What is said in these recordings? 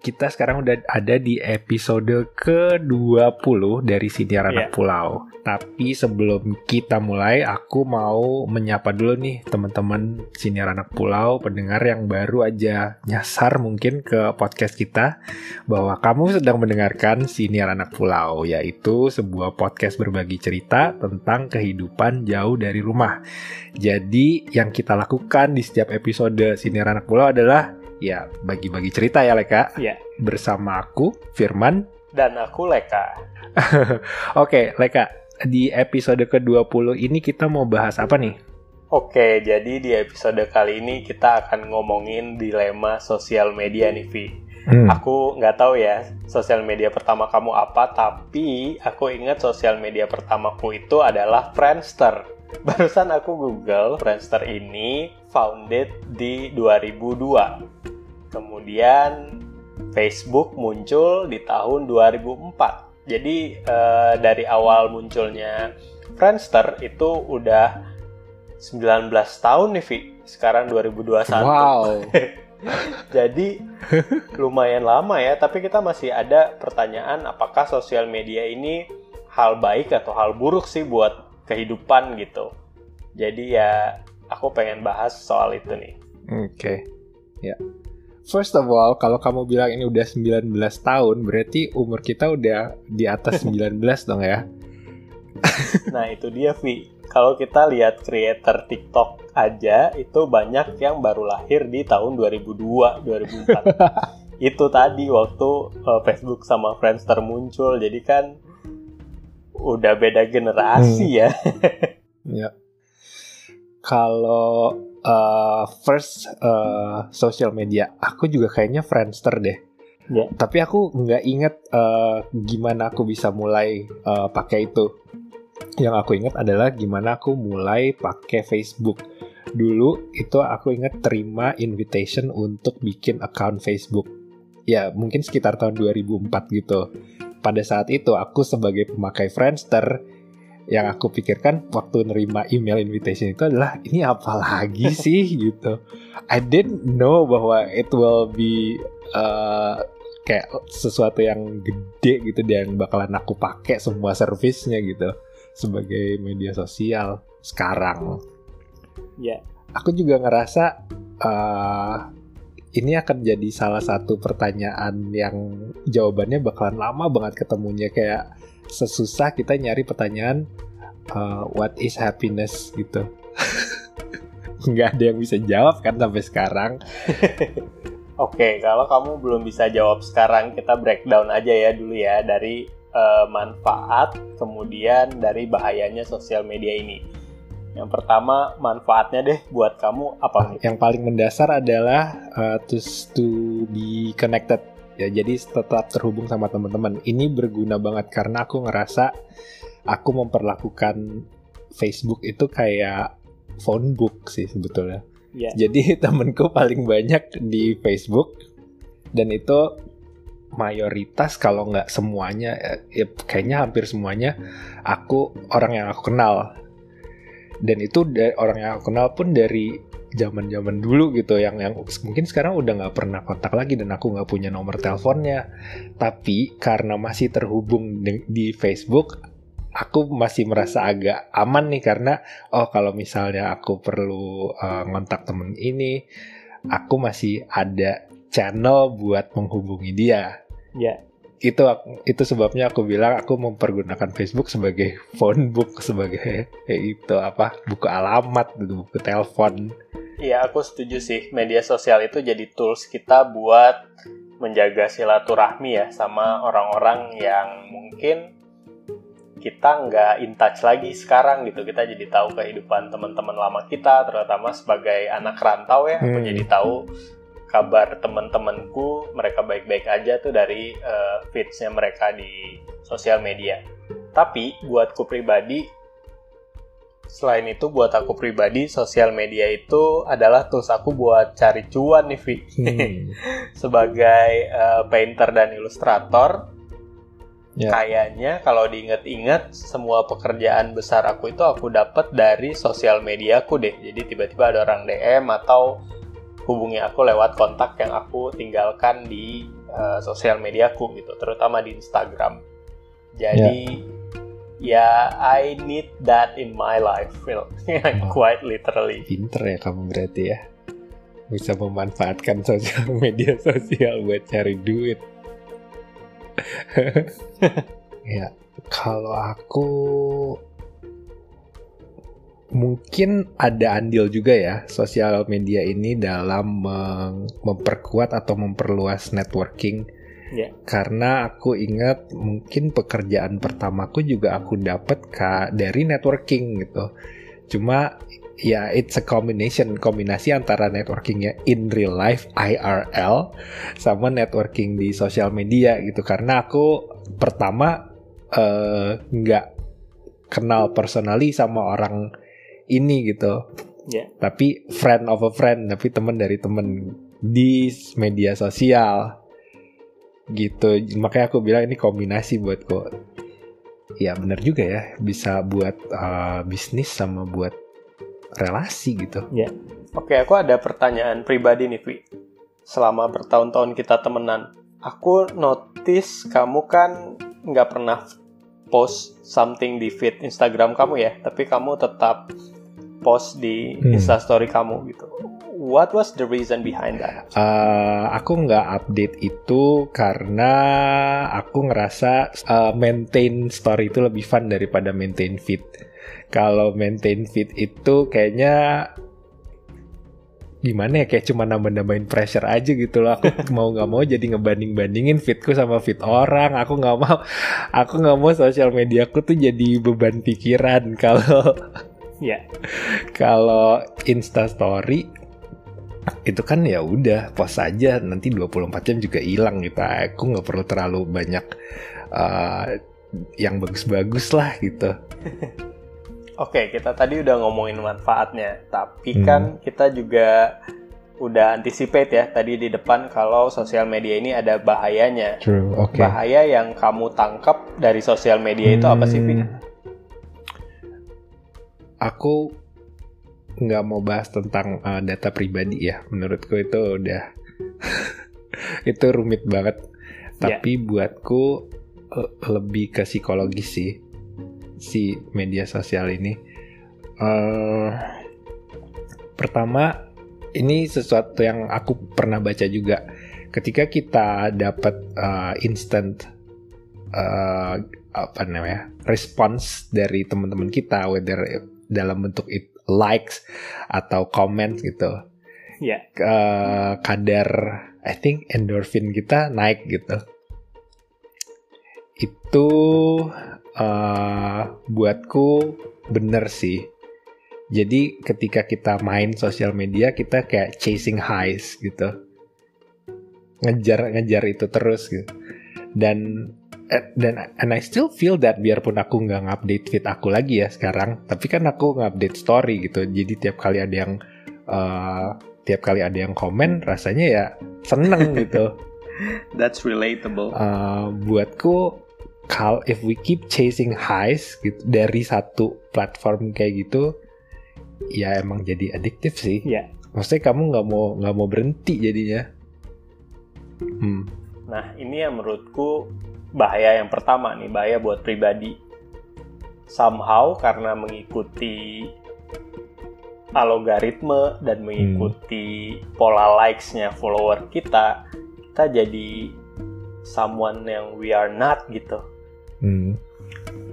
kita sekarang udah ada di episode ke-20 dari Siniar Anak yeah. Pulau. Tapi sebelum kita mulai, aku mau menyapa dulu nih teman-teman Siniar Anak Pulau, pendengar yang baru aja nyasar mungkin ke podcast kita, bahwa kamu sedang mendengarkan Siniar Anak Pulau, yaitu sebuah podcast berbagi cerita tentang kehidupan jauh dari rumah. Jadi yang kita lakukan di setiap episode Siniar Anak Pulau adalah ya bagi-bagi cerita ya Leka. Iya. Bersama aku Firman dan aku Leka. Oke, Leka, di episode ke-20 ini kita mau bahas apa nih? Oke, jadi di episode kali ini kita akan ngomongin dilema sosial media nih, Vi. Hmm. Aku nggak tahu ya sosial media pertama kamu apa, tapi aku ingat sosial media pertamaku itu adalah Friendster. Barusan aku Google, Friendster ini founded di 2002. Kemudian Facebook muncul di tahun 2004. Jadi uh, dari awal munculnya Friendster itu udah 19 tahun nih, Vi. Sekarang 2021. Wow. Jadi lumayan lama ya, tapi kita masih ada pertanyaan apakah sosial media ini hal baik atau hal buruk sih buat kehidupan gitu. Jadi ya aku pengen bahas soal itu nih. Oke. Okay. Ya. First of all, kalau kamu bilang ini udah 19 tahun, berarti umur kita udah di atas 19 dong ya. nah, itu dia Vi. Kalau kita lihat creator TikTok aja itu banyak yang baru lahir di tahun 2002, 2004. itu tadi waktu uh, Facebook sama Friendster muncul. Jadi kan udah beda generasi hmm. ya. ya. Kalau uh, first uh, social media, aku juga kayaknya Friendster deh. Ya. Tapi aku nggak inget uh, gimana aku bisa mulai uh, pakai itu. Yang aku inget adalah gimana aku mulai pakai Facebook. Dulu itu aku inget terima invitation untuk bikin account Facebook. Ya mungkin sekitar tahun 2004 gitu pada saat itu aku sebagai pemakai Friendster yang aku pikirkan waktu nerima email invitation itu adalah ini apa lagi sih gitu. I didn't know bahwa it will be uh, kayak sesuatu yang gede gitu dan bakalan aku pakai semua servisnya gitu sebagai media sosial sekarang. Ya. Yeah. Aku juga ngerasa uh, ini akan jadi salah satu pertanyaan yang jawabannya bakalan lama banget ketemunya kayak sesusah kita nyari pertanyaan uh, what is happiness gitu nggak ada yang bisa jawab kan sampai sekarang Oke, kalau kamu belum bisa jawab sekarang, kita breakdown aja ya dulu ya dari uh, manfaat, kemudian dari bahayanya sosial media ini. Yang pertama manfaatnya deh buat kamu apa? Yang paling mendasar adalah uh, to to be connected ya. Jadi tetap terhubung sama teman-teman. Ini berguna banget karena aku ngerasa aku memperlakukan Facebook itu kayak phone book sih sebetulnya. Yeah. Jadi temenku paling banyak di Facebook dan itu mayoritas kalau nggak semuanya ya kayaknya hampir semuanya aku orang yang aku kenal dan itu dari orang yang aku kenal pun dari zaman zaman dulu gitu yang yang mungkin sekarang udah nggak pernah kontak lagi dan aku nggak punya nomor teleponnya. Tapi karena masih terhubung di, Facebook aku masih merasa agak aman nih karena oh kalau misalnya aku perlu uh, ngontak temen ini aku masih ada channel buat menghubungi dia. Ya itu itu sebabnya aku bilang aku mempergunakan Facebook sebagai phone book sebagai itu apa buku alamat gitu buku telepon. Iya aku setuju sih. Media sosial itu jadi tools kita buat menjaga silaturahmi ya sama orang-orang yang mungkin kita nggak in touch lagi sekarang gitu. Kita jadi tahu kehidupan teman-teman lama kita terutama sebagai anak rantau ya. Hmm. aku jadi tahu kabar teman-temanku mereka baik-baik aja tuh dari uh, feedsnya mereka di sosial media. Tapi buatku pribadi, selain itu buat aku pribadi sosial media itu adalah tools aku buat cari cuan nih Vi. Hmm. Sebagai uh, painter dan ilustrator, yeah. kayaknya kalau diinget-inget semua pekerjaan besar aku itu aku dapat dari sosial media aku deh. Jadi tiba-tiba ada orang DM atau hubungi aku lewat kontak yang aku tinggalkan di uh, sosial mediaku gitu, terutama di Instagram. Jadi ya yeah, I need that in my life, Phil. oh, quite literally. Pinter ya kamu berarti ya. Bisa memanfaatkan sosial media sosial buat cari duit. ya, kalau aku mungkin ada andil juga ya sosial media ini dalam memperkuat atau memperluas networking. Yeah. Karena aku ingat mungkin pekerjaan pertamaku juga aku dapat dari networking gitu. Cuma ya it's a combination kombinasi antara networkingnya in real life IRL sama networking di sosial media gitu karena aku pertama eh, nggak uh, kenal personally sama orang ini gitu. Yeah. Tapi friend of a friend, tapi teman dari teman di media sosial gitu. Makanya aku bilang ini kombinasi buat kok. Ya benar juga ya, bisa buat uh, bisnis sama buat relasi gitu. Ya. Oke, aku ada pertanyaan pribadi nih, Vi. Selama bertahun-tahun kita temenan, aku notice kamu kan nggak pernah post something di feed Instagram kamu ya, tapi kamu tetap post di hmm. Instastory kamu gitu. What was the reason behind that? Uh, aku nggak update itu karena aku ngerasa uh, maintain story itu lebih fun daripada maintain feed. Kalau maintain feed itu kayaknya gimana ya kayak cuma nambah-nambahin pressure aja gitu loh aku mau nggak mau jadi ngebanding-bandingin fitku sama fit orang aku nggak mau aku nggak mau sosial mediaku tuh jadi beban pikiran kalau Ya. Kalau Insta Story itu kan ya udah post aja nanti 24 jam juga hilang gitu. Aku nggak perlu terlalu banyak uh, yang bagus-bagus lah gitu. Oke, kita tadi udah ngomongin manfaatnya, tapi hmm. kan kita juga udah anticipate ya tadi di depan kalau sosial media ini ada bahayanya. True, okay. Bahaya yang kamu tangkap dari sosial media hmm. itu apa sih, Pin? Aku nggak mau bahas tentang uh, data pribadi ya menurutku itu udah itu rumit banget ya. tapi yeah. buatku uh, lebih ke psikologis sih si media sosial ini uh, pertama ini sesuatu yang aku pernah baca juga ketika kita dapat uh, instant uh, apa namanya response dari teman-teman kita whether dalam bentuk it, likes atau comment gitu. Ya. Yeah. Uh, kadar I think endorphin kita naik gitu. Itu uh, buatku bener sih. Jadi ketika kita main sosial media kita kayak chasing highs gitu. Ngejar-ngejar itu terus gitu. Dan dan and I still feel that biarpun aku nggak ngupdate feed aku lagi ya sekarang tapi kan aku ngupdate story gitu. Jadi tiap kali ada yang uh, tiap kali ada yang komen rasanya ya seneng gitu. That's relatable. Uh, buatku kal if we keep chasing highs gitu dari satu platform kayak gitu ya emang jadi adiktif sih. Yeah. maksudnya kamu nggak mau nggak mau berhenti jadinya. Hmm. Nah ini yang menurutku bahaya yang pertama nih, bahaya buat pribadi. Somehow karena mengikuti algoritme dan mengikuti hmm. pola likes-nya follower kita, kita jadi someone yang we are not gitu. Hmm.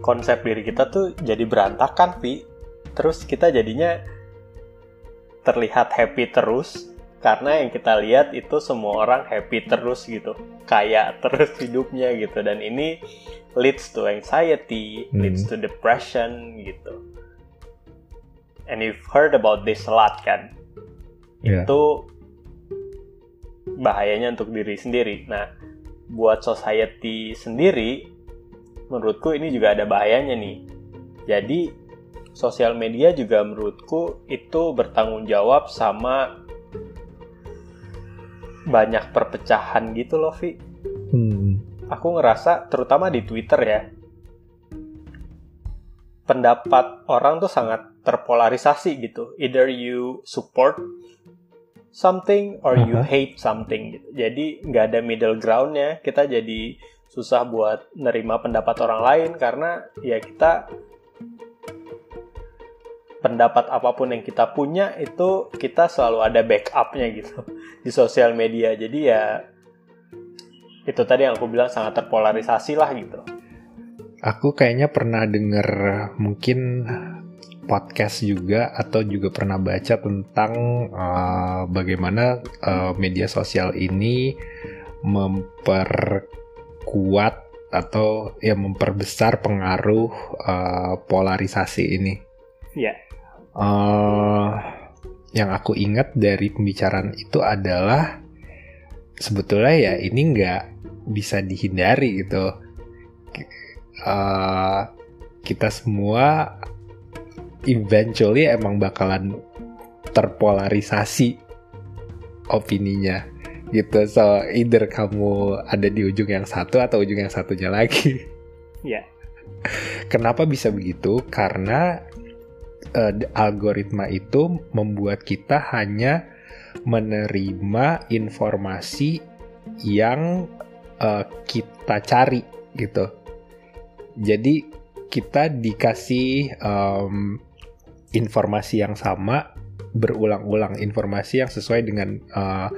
Konsep diri kita tuh jadi berantakan, Vi. Terus kita jadinya terlihat happy terus, karena yang kita lihat itu semua orang happy terus gitu kaya terus hidupnya gitu. Dan ini leads to anxiety hmm. leads to depression gitu. And you've heard about this a lot kan? Yeah. itu bahayanya untuk diri sendiri. Nah buat society sendiri menurutku ini juga ada bahayanya nih. Jadi sosial media juga menurutku itu bertanggung jawab sama banyak perpecahan gitu loh, Vi. Hmm. Aku ngerasa, terutama di Twitter ya, pendapat orang tuh sangat terpolarisasi gitu. Either you support something or you hate something gitu. Jadi nggak ada middle groundnya. Kita jadi susah buat nerima pendapat orang lain karena ya kita pendapat apa pun yang kita punya itu kita selalu ada backupnya gitu di sosial media. Jadi ya itu tadi yang aku bilang sangat terpolarisasi lah gitu. Aku kayaknya pernah denger mungkin podcast juga atau juga pernah baca tentang uh, bagaimana uh, media sosial ini memperkuat atau ya memperbesar pengaruh uh, polarisasi ini. Iya. Uh, yang aku ingat dari pembicaraan itu adalah sebetulnya ya ini nggak bisa dihindari gitu. Uh, kita semua eventually emang bakalan terpolarisasi opininya gitu so either kamu ada di ujung yang satu atau ujung yang satunya lagi Iya. kenapa bisa begitu karena uh, algoritma itu membuat kita hanya menerima informasi yang uh, kita cari gitu. Jadi kita dikasih um, informasi yang sama berulang-ulang informasi yang sesuai dengan uh,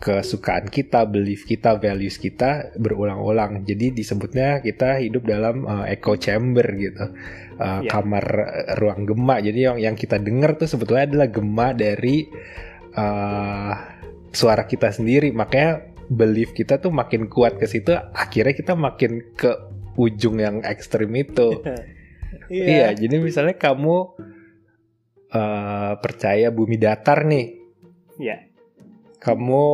kesukaan kita, belief kita, values kita berulang-ulang. Jadi disebutnya kita hidup dalam uh, echo chamber gitu, uh, Ya. kamar uh, ruang gema. Jadi yang yang kita dengar tuh sebetulnya adalah gema dari uh, suara kita sendiri. Makanya belief kita tuh makin kuat ke situ, akhirnya kita makin ke ujung yang ekstrim itu. Iya, jadi misalnya kamu eh, percaya bumi datar nih, Iya. Kamu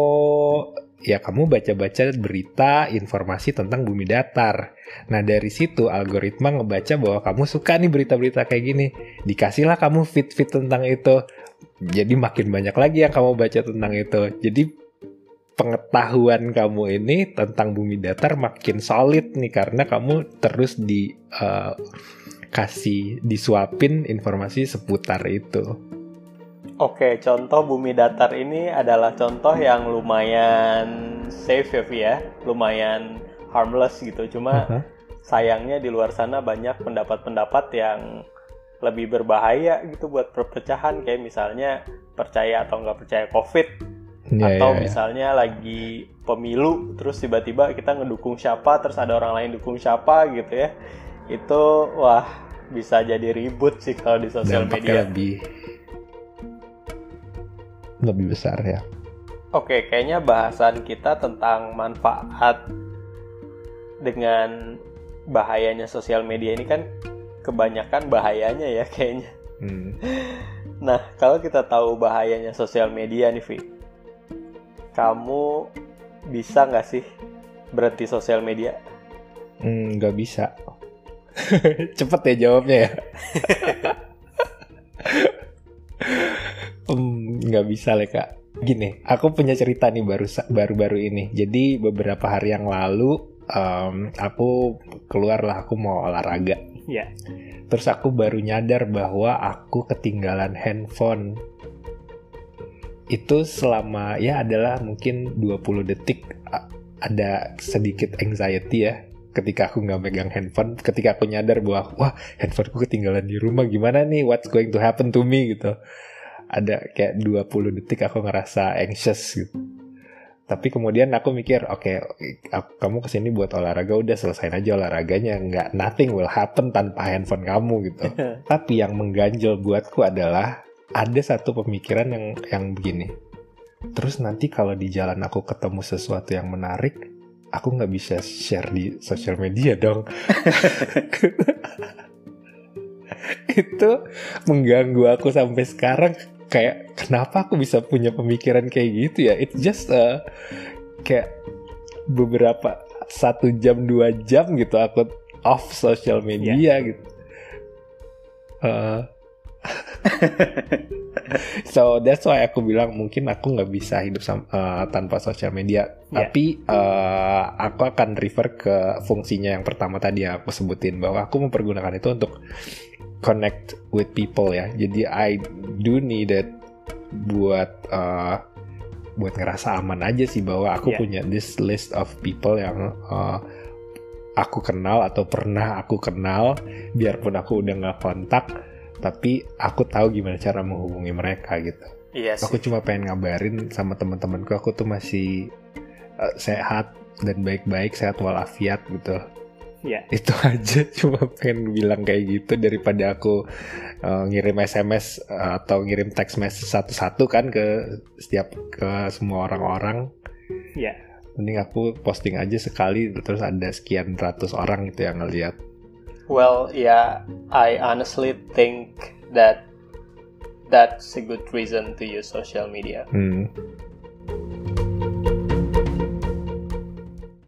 ya kamu baca-baca berita informasi tentang bumi datar. Nah dari situ algoritma ngebaca bahwa kamu suka nih berita-berita kayak gini, dikasihlah kamu feed-feed tentang itu. Jadi makin banyak lagi yang kamu baca tentang itu. Jadi pengetahuan kamu ini tentang bumi datar makin solid nih karena kamu terus di eh, kasih disuapin informasi seputar itu. Oke, contoh bumi datar ini adalah contoh yang lumayan safe ya, ya. Lumayan harmless gitu. Cuma Aha. sayangnya di luar sana banyak pendapat-pendapat yang lebih berbahaya gitu buat perpecahan kayak misalnya percaya atau nggak percaya COVID Ya, atau ya, ya. misalnya lagi pemilu terus tiba-tiba kita ngedukung siapa terus ada orang lain dukung siapa gitu ya itu wah bisa jadi ribut sih kalau di sosial dampaknya media. lebih lebih besar ya. Oke, kayaknya bahasan kita tentang manfaat dengan bahayanya sosial media ini kan kebanyakan bahayanya ya kayaknya. Hmm. Nah, kalau kita tahu bahayanya sosial media nih, Vi, kamu bisa nggak sih berhenti sosial media? Hmm, nggak bisa. Cepet ya jawabnya ya. nggak bisa lah kak. Gini, aku punya cerita nih baru baru-baru ini. Jadi beberapa hari yang lalu, em, aku keluar lah aku mau olahraga. Ya. Terus aku baru nyadar bahwa aku ketinggalan handphone. Itu selama ya adalah mungkin 20 detik ada sedikit anxiety ya ketika aku nggak megang handphone, ketika aku nyadar bahwa wah handphoneku ketinggalan di rumah gimana nih, what's going to happen to me gitu. Ada kayak 20 detik aku ngerasa anxious gitu. Tapi kemudian aku mikir, oke, aku- kamu ke sini buat olahraga, udah selesain aja olahraganya, nggak nothing will happen tanpa handphone kamu gitu. Tapi yang mengganjal buatku adalah ada satu pemikiran yang yang begini. Terus nanti kalau di jalan aku ketemu sesuatu yang menarik, aku nggak bisa share di sosial media dong. Itu mengganggu aku sampai sekarang. Kayak kenapa aku bisa punya pemikiran kayak gitu ya? It's just uh, kayak beberapa satu jam dua jam gitu aku off social media gitu. Uh, so that's why aku bilang mungkin aku nggak bisa hidup sam- uh, tanpa sosial media. Ya. Tapi uh, aku akan refer ke fungsinya yang pertama tadi yang aku sebutin bahwa aku mempergunakan itu untuk connect with people ya. Jadi I do need it buat uh, buat ngerasa aman aja sih bahwa aku Yeah. punya this list of people yang uh, aku kenal atau pernah aku kenal biarpun aku udah nggak kontak tapi aku tahu gimana cara menghubungi mereka gitu Iya sih. aku cuma pengen ngabarin sama teman-temanku aku tuh masih uh, sehat dan baik-baik sehat walafiat gitu Iya. itu aja cuma pengen bilang kayak gitu daripada aku uh, ngirim SMS uh, atau ngirim teks message satu-satu kan ke setiap ke semua orang-orang Iya. mending aku posting aja sekali terus ada sekian ratus orang gitu yang ngeliat Well, yeah, I honestly think that that's a good reason to use social media. hmm.